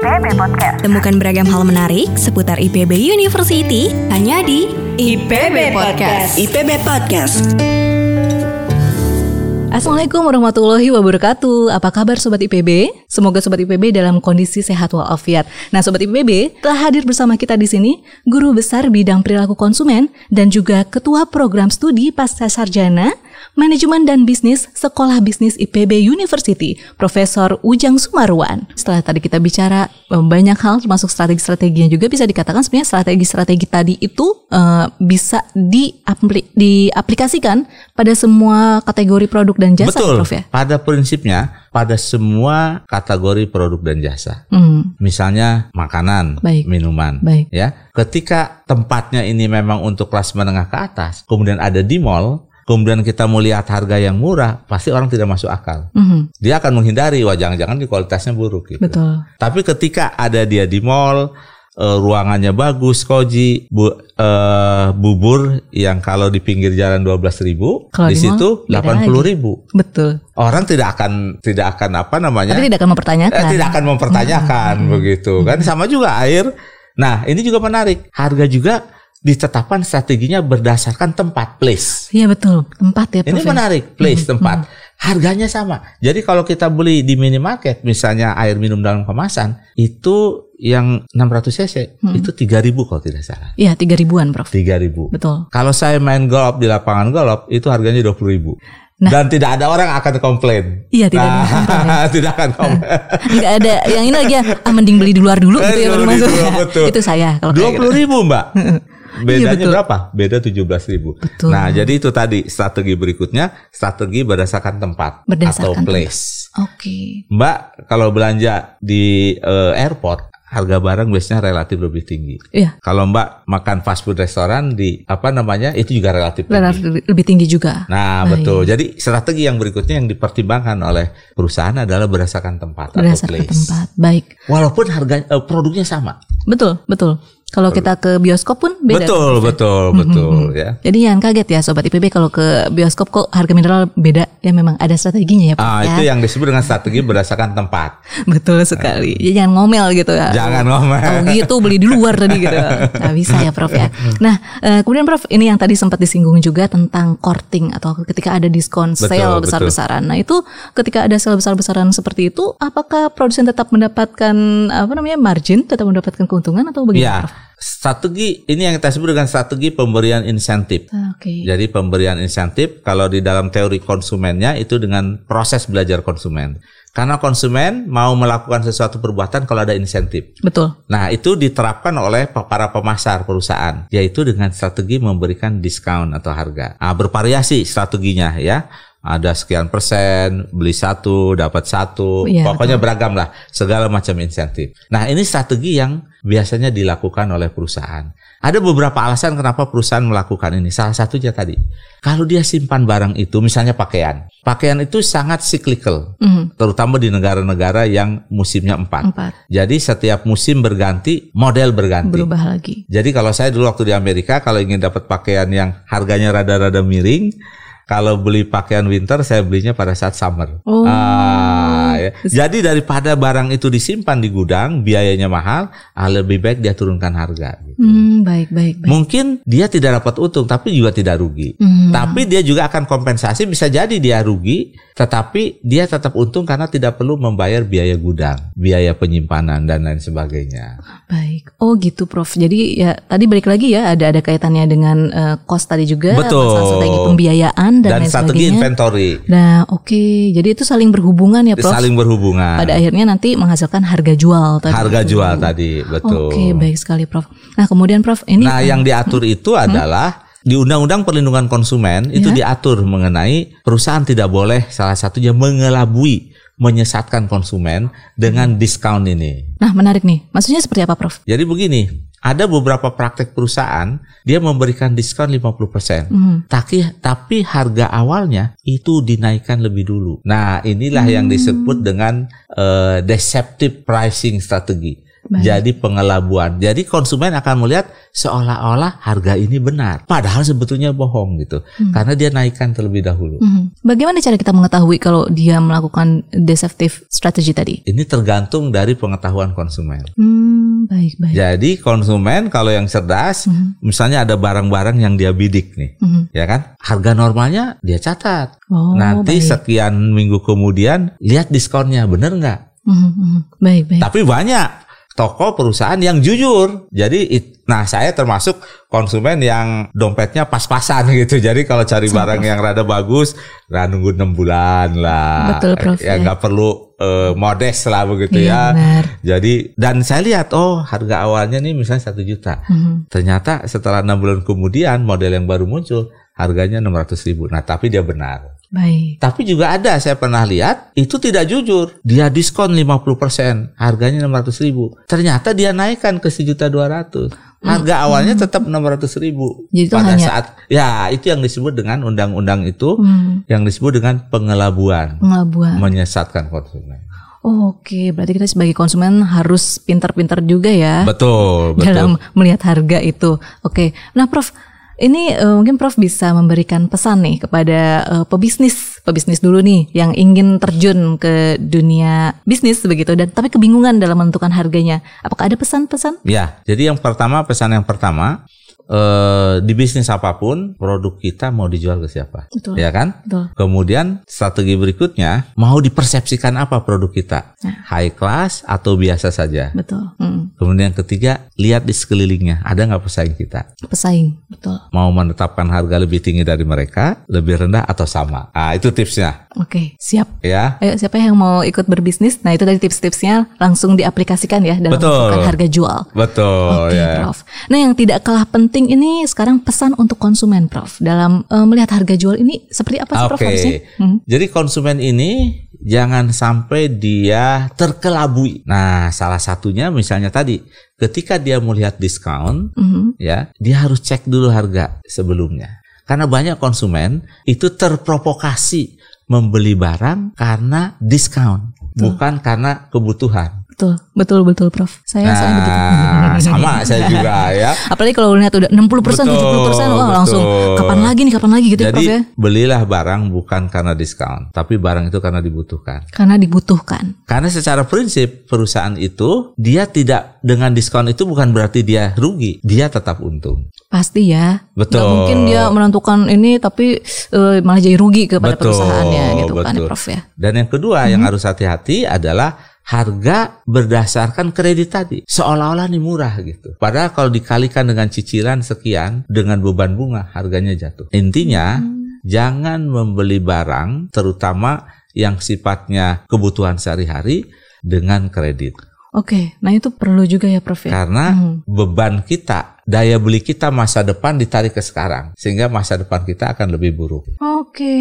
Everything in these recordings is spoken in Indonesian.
IPB Podcast. Temukan beragam hal menarik seputar IPB University hanya di IPB Podcast. IPB Podcast. Assalamualaikum warahmatullahi wabarakatuh. Apa kabar Sobat IPB? Semoga Sobat IPB dalam kondisi sehat walafiat. Nah Sobat IPB, telah hadir bersama kita di sini Guru Besar Bidang Perilaku Konsumen dan juga Ketua Program Studi Pasca Sarjana Manajemen dan Bisnis Sekolah Bisnis IPB University, Profesor Ujang Sumarwan. Setelah tadi kita bicara banyak hal termasuk strategi-strateginya juga bisa dikatakan sebenarnya strategi-strategi tadi itu uh, bisa diapli diaplikasikan pada semua kategori produk dan jasa, Betul. Prof ya. Pada prinsipnya pada semua kategori produk dan jasa. Hmm, Misalnya makanan, Baik. minuman, Baik. ya. Ketika tempatnya ini memang untuk kelas menengah ke atas, kemudian ada di mall, kemudian kita mau lihat harga yang murah, pasti orang tidak masuk akal. mhm, Dia akan menghindari, wah jangan-jangan di kualitasnya buruk gitu. betul. Tapi ketika ada dia di mall, eh, ruangannya bagus, koji, bu, eh, bubur yang kalau di pinggir jalan 12.000 ribu, Kalau di situ beda 80 ribu. Betul. Orang tidak akan tidak akan apa namanya? Tapi tidak akan mempertanyakan. Eh, tidak akan mempertanyakan begitu kan sama juga air. Nah ini juga menarik. Harga juga ditetapkan strateginya berdasarkan tempat place. Iya betul. Tempat ya Ini Prof. ya? menarik place tempat. Harganya sama. Jadi kalau kita beli di minimarket misalnya air minum dalam kemasan itu yang 600 cc itu 3000 kalau tidak salah. Iya, tiga ribuan, Prof. 3000. Betul. Kalau saya main golf di lapangan golf itu harganya 20.000 Nah. Dan tidak ada orang akan komplain. Iya, tidak Nah, komplain. tidak akan komplain. Enggak ada yang ini lagi ya, ah, mending beli di luar dulu gitu ya Eh, baru betul. Itu saya kalau Dua kayak gitu. puluh ribu mbak. Bedanya betul. berapa? Beda tujuh belas ribu. Betul. Nah jadi itu tadi strategi berikutnya strategi berdasarkan tempat Berdasarkan atau place. Oke. Mbak kalau belanja di eh, airport harga barang biasanya relatif lebih tinggi. Iya, Kalau Mbak makan fast food restoran di apa namanya itu juga relatif tinggi. relatif lebih- lebih tinggi juga. Nah Baik. betul. Jadi strategi yang berikutnya yang dipertimbangkan oleh perusahaan adalah berdasarkan tempat atau Berdasarkan place. tempat. Baik. Walaupun harga eh, produknya sama. Betul, betul. Kalau kita ke bioskop pun beda. betul, kan, ya? betul, betul ya. Jadi jangan kaget ya sobat IPB kalau ke bioskop kok harga mineral beda. Ya memang ada strateginya ya, Pak. Ah, ya. itu yang disebut dengan strategi berdasarkan tempat. Betul sekali. Jadi jangan ngomel gitu ya. Jangan ngomel. Oh gitu beli di luar tadi gitu. Nah, bisa ya Prof ya. Nah, eh, kemudian Prof ini yang tadi sempat disinggung juga tentang courting atau ketika ada diskon Betul, sale besar-besaran. Nah, itu ketika ada sale besar-besaran seperti itu apakah produsen tetap mendapatkan apa namanya margin, tetap mendapatkan keuntungan atau bagaimana? Ya, Prof? Strategi ini yang kita sebut dengan strategi pemberian insentif. Ah, Oke. Jadi pemberian insentif kalau di dalam teori konsumennya itu dengan proses belajar konsumen. Karena konsumen mau melakukan sesuatu perbuatan kalau ada insentif. Betul. Nah, itu diterapkan oleh para pemasar perusahaan, yaitu dengan strategi memberikan diskon atau harga. Nah, bervariasi strateginya ya. Ada sekian persen, beli satu, dapat satu, Iya, pokoknya beragam lah, segala macam insentif. Nah, ini strategi yang biasanya dilakukan oleh perusahaan. Ada beberapa alasan kenapa perusahaan melakukan ini. Salah satunya tadi, kalau dia simpan barang itu, misalnya pakaian. Pakaian itu sangat cyclical, Mhm. terutama di negara-negara yang musimnya empat. Empat. Jadi setiap musim berganti, model berganti. Berubah lagi. Jadi kalau saya dulu waktu di Amerika, kalau ingin dapat pakaian yang harganya rada-rada miring, kalau beli pakaian winter saya belinya pada saat summer. Oh. Ah, ya. Jadi daripada barang itu disimpan di gudang, biayanya mahal, ah, lebih baik dia turunkan harga. gitu. Hmm, baik, baik, baik. Mungkin dia tidak dapat untung, tapi juga tidak rugi. Hmm. Tapi dia juga akan kompensasi, bisa jadi dia rugi, tetapi dia tetap untung karena tidak perlu membayar biaya gudang, biaya penyimpanan dan lain sebagainya. Baik. Oh gitu Prof. Jadi ya tadi balik lagi ya ada ada kaitannya dengan eh, cost tadi juga Betul. masalah strategi pembiayaan dan, Dan, lain strategi sebagainya. inventory Nah, oke. Jadi itu saling berhubungan ya, Prof. saling berhubungan. Pada akhirnya nanti menghasilkan harga jual tadi. Harga jual tadi, betul. Oke, baik sekali, Prof. Nah, kemudian Prof, ini Nah, yang diatur itu Hmm? Di Undang-Undang Perlindungan Konsumen itu Ya. diatur mengenai perusahaan tidak boleh salah satunya mengelabui, menyesatkan konsumen dengan diskon ini. Nah, menarik nih. Maksudnya seperti apa, Prof? Jadi begini, ada beberapa praktek perusahaan dia memberikan diskon 50%. Hmm. Tapi tapi harga awalnya itu dinaikkan lebih dulu. Nah, inilah yang Hmm. disebut dengan eh, deceptive pricing strategi. Baik. jadi pengelabuan. Jadi konsumen akan melihat seolah-olah harga ini benar, padahal sebetulnya bohong gitu, karena dia naikkan terlebih dahulu. Mhm. Bagaimana cara kita mengetahui kalau dia melakukan deceptive strategy tadi? Ini tergantung dari pengetahuan konsumen. Hmm, baik baik. Jadi konsumen kalau yang cerdas, misalnya ada barang-barang yang dia bidik nih, Mhm. ya kan? Harga normalnya dia catat. Oh, Nanti baik. sekian minggu kemudian lihat diskonnya, bener nggak? Mhm, mhm. Baik baik. Tapi banyak toko perusahaan yang jujur. Jadi, it- nah saya termasuk konsumen yang dompetnya pas-pasan gitu. Jadi kalau cari barang yang rada bagus, nah nunggu enam bulan lah. Betul, Prof, Ya ya. nggak perlu eh, modest lah begitu Iya, ya. benar. Jadi dan saya lihat oh harga awalnya nih misalnya satu juta. Mhm. Ternyata setelah enam bulan kemudian model yang baru muncul harganya 600 ribu. Nah tapi dia benar. Baik. Tapi juga ada saya pernah lihat itu tidak jujur. Dia diskon 50%, harganya 600 ribu. Ternyata dia naikkan ke sejuta 200. Harga awalnya tetap 600 ribu. Hmm. Jadi Pada hanya- saat ya itu yang disebut dengan undang-undang itu Hmm, yang disebut dengan pengelabuan, pengelabuan. menyesatkan konsumen. Oke, berarti kita sebagai konsumen harus pintar-pintar juga ya Betul, betul. dalam melihat harga itu. Oke, nah Prof, ini eh, mungkin Prof bisa memberikan pesan nih kepada eh, pebisnis, pebisnis dulu nih yang ingin terjun ke dunia bisnis begitu dan tapi kebingungan dalam menentukan harganya. Apakah ada pesan-pesan? Ya, jadi yang pertama pesan yang pertama eh, di bisnis apa pun produk kita mau dijual ke siapa, Betul. ya kan? Betul. Kemudian strategi berikutnya mau dipersepsikan apa produk kita, Nah. high class atau biasa saja. Betul. Hmm, Kemudian yang ketiga lihat di sekelilingnya ada nggak pesaing kita, pesaing. Betul. mau menetapkan harga lebih tinggi dari mereka, lebih rendah atau sama. Ah itu tipsnya, Oke, siap. ya. Ayo siapa yang mau ikut berbisnis? Nah itu tadi tips-tipsnya langsung diaplikasikan ya dalam Betul. menentukan harga jual. Betul Oke, ya. Prof. Nah, yang tidak kalah penting ini sekarang pesan untuk konsumen, Prof. Dalam eh, melihat harga jual ini seperti apa sih, Prof? Oke. Harusnya? Hmm. Jadi konsumen ini jangan sampai dia terkelabui. Nah, salah satunya misalnya tadi, ketika dia melihat diskon, Mhm. ya, dia harus cek dulu harga sebelumnya. Karena banyak konsumen itu terprovokasi membeli barang karena diskon, bukan karena kebutuhan. Betul, betul, betul, Prof. Saya saya begitu. Nah, sama saya juga ya. Apalagi kalau lihat udah 60 persen, Betul, 70 persen, wah betul. langsung kapan lagi nih, kapan lagi gitu ya, Jadi Prof ya? belilah barang bukan karena diskon, tapi barang itu karena dibutuhkan. Karena dibutuhkan. Karena secara prinsip perusahaan itu dia tidak dengan diskon itu bukan berarti dia rugi, dia tetap untung. Pasti ya. Betul. Nggak mungkin dia menentukan ini tapi eh, malah jadi rugi kepada Betul, perusahaannya gitu kan ya, betul. Prof ya. Dan yang kedua yang harus hati-hati adalah harga berdasarkan kredit tadi seolah-olah nih murah gitu. Padahal kalau dikalikan dengan cicilan sekian dengan beban bunga harganya jatuh. Intinya jangan membeli barang terutama yang sifatnya kebutuhan sehari-hari dengan kredit. Oke, nah itu perlu juga ya, Prof ya. Karena beban kita, daya beli kita masa depan ditarik ke sekarang, sehingga masa depan kita akan lebih buruk. Oke.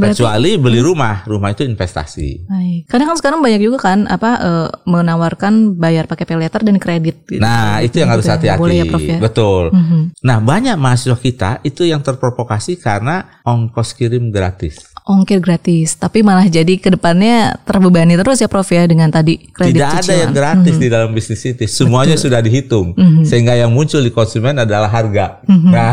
Berarti Kecuali beli rumah, rumah itu investasi. Baik. Karena kan sekarang banyak juga kan apa eh, menawarkan bayar pakai pay dan kredit. gitu. Nah, itu yang harus Gitu ya, nggak hati-hati. Boleh ya, Prof ya. Betul. Mhm. Nah, banyak mahasiswa kita itu yang terprovokasi karena ongkos kirim gratis. Ongkir gratis, tapi malah jadi ke depannya terbebani terus ya Prof ya dengan tadi kredit Tidak ada yang gratis di dalam bisnis itu. Semuanya sudah dihitung. Mhm. Sehingga yang muncul di konsumen adalah harga. Nah,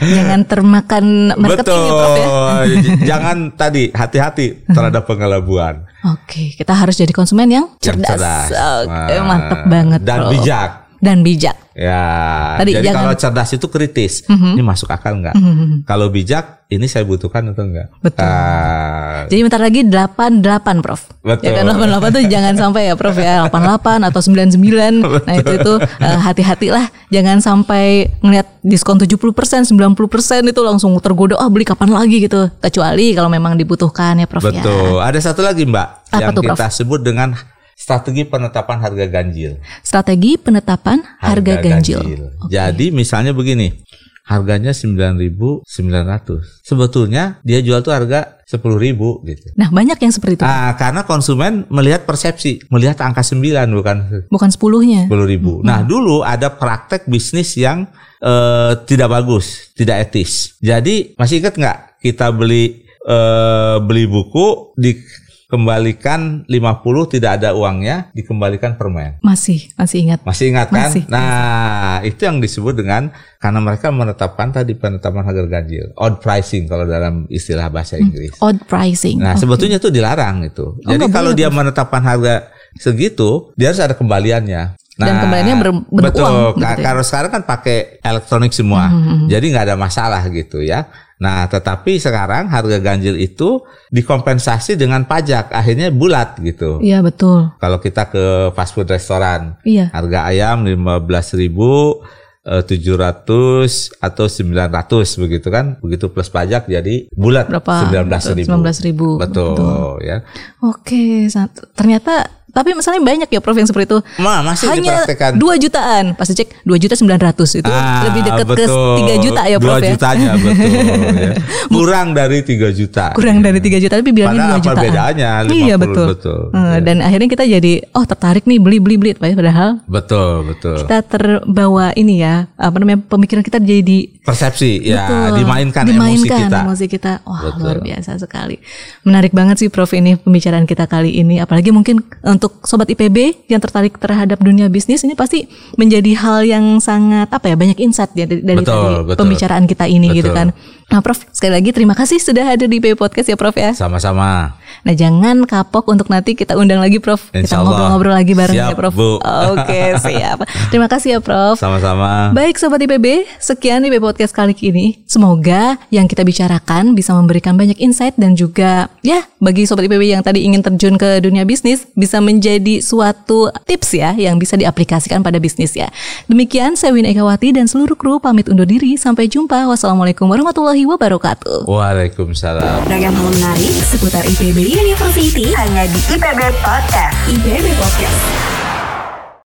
Jangan termakan marketing ya Prof ya. betul. Jangan tadi hati-hati terhadap pengelabuan. Oke, kita harus jadi konsumen yang Yang cerdas. Oke, mantep banget Dan Prof. bijak. Dan bijak. Ya, Tadi jadi jangan- kalau cerdas itu kritis, ini masuk akal nggak? Kalau bijak, ini saya butuhkan atau enggak? Betul. Ah, Jadi bentar lagi 88 Prof. Betul. Ya kan 88 tuh jangan sampai ya Prof ya 88 atau 99. Nah itu itu eh, hati-hatilah jangan sampai ngelihat diskon 70%, 90% itu langsung tergoda ah beli kapan lagi gitu. Kecuali kalau memang dibutuhkan ya Prof ya. betul. Ada satu lagi Mbak, Apa yang tuh, Prof? kita sebut dengan strategi penetapan harga ganjil. Strategi penetapan harga, ganjil. Oke. Jadi misalnya begini, harganya 9.900. Sebetulnya dia jual tuh harga 10.000 gitu. Nah, banyak yang seperti itu. Ah, karena konsumen melihat persepsi, melihat angka 9 bukan Bukan 10-nya. 10 ribu. Nah dulu ada praktek bisnis yang eh, tidak bagus, tidak etis. Jadi masih ingat nggak kita beli eh, beli buku di kembalikan 50 tidak ada uangnya, dikembalikan permen. Masih, masih ingat. Masih ingat kan? Masih, nah, itu yang disebut dengan karena mereka menetapkan tadi penetapan harga ganjil, odd pricing kalau dalam istilah bahasa Inggris. Odd pricing. Nah, Oke. sebetulnya itu dilarang itu. Jadi nggak kalau dia menetapkan harga segitu, dia harus ada kembaliannya. Nah, Dan kembaliannya ber- bentuk betul. uang, Ka- begitu ya? Hmm, Kalau sekarang kan pakai elektronik semua, jadi nggak ada masalah gitu ya. Nah, tetapi sekarang harga ganjil itu dikompensasi dengan pajak, akhirnya bulat gitu. Iya betul. Kalau kita ke fast food restoran, Iya. harga ayam 15.000 eh, 700 atau 900 begitu kan begitu plus pajak jadi bulat Berapa? 19.000 19.000, betul, betul. ya Oke, ternyata tapi misalnya banyak ya Prof yang seperti itu. Ma, masih Hanya 2 jutaan. Pas dicek 2 juta 900 itu Ah, lebih dekat ke. 3 juta ya Prof 2 ya. jutanya betul ya. kurang dari 3 juta Kurang dari 3 juta tapi bilangnya 2 Padahal apa jutaan. bedanya? Iya 50, betul. betul. Eh, Iya. Dan akhirnya kita jadi oh tertarik nih beli beli beli padahal betul betul kita terbawa ini ya apa namanya pemikiran kita jadi persepsi ya Betul. dimainkan, emosi Dimainkan kita emosi kita. Wah, Betul. luar biasa sekali. Menarik banget sih Prof ini pembicaraan kita kali ini. Apalagi mungkin untuk sobat IPB yang tertarik terhadap dunia bisnis ini pasti menjadi hal yang sangat apa ya banyak insight ya dari, dari Betul, tadi betul. pembicaraan kita ini gitu Betul. kan. Nah, Prof, sekali lagi terima kasih sudah hadir di IPB Podcast ya Prof ya. sama-sama Nah, jangan kapok untuk nanti kita undang lagi Prof. kita Insya Allah. ngobrol-ngobrol lagi bareng Siap, ya Prof. Bu. Oke, siap. Terima kasih ya Prof. sama-sama Baik Sobat IPB, sekian IPB Podcast kali ini. Semoga yang kita bicarakan bisa memberikan banyak insight dan juga ya bagi Sobat IPB yang tadi ingin terjun ke dunia bisnis bisa menjadi suatu tips ya yang bisa diaplikasikan pada bisnis ya. Demikian saya Win Ekawati dan seluruh kru pamit undur diri. Sampai jumpa. Wassalamualaikum warahmatullahi wabarakatuh. Waalaikumsalam Ragam hal menarik seputar IPB University hanya di IPB Podcast. IPB Podcast.